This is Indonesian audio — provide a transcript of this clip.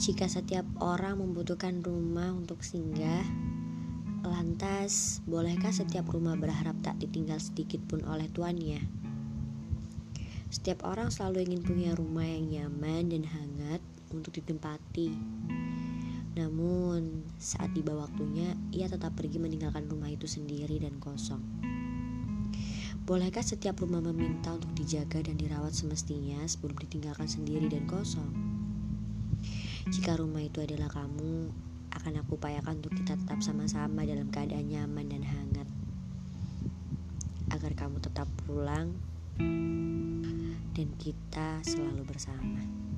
Jika setiap orang membutuhkan rumah untuk singgah, lantas bolehkah setiap rumah berharap tak ditinggal sedikit pun oleh tuannya? Setiap orang selalu ingin punya rumah yang nyaman dan hangat untuk ditempati. Namun, saat tiba waktunya, ia tetap pergi meninggalkan rumah itu sendiri dan kosong. Bolehkah setiap rumah meminta untuk dijaga dan dirawat semestinya sebelum ditinggalkan sendiri dan kosong? Jika rumah itu adalah kamu, akan aku upayakan untuk kita tetap sama-sama dalam keadaan nyaman dan hangat. Agar kamu tetap pulang dan kita selalu bersama.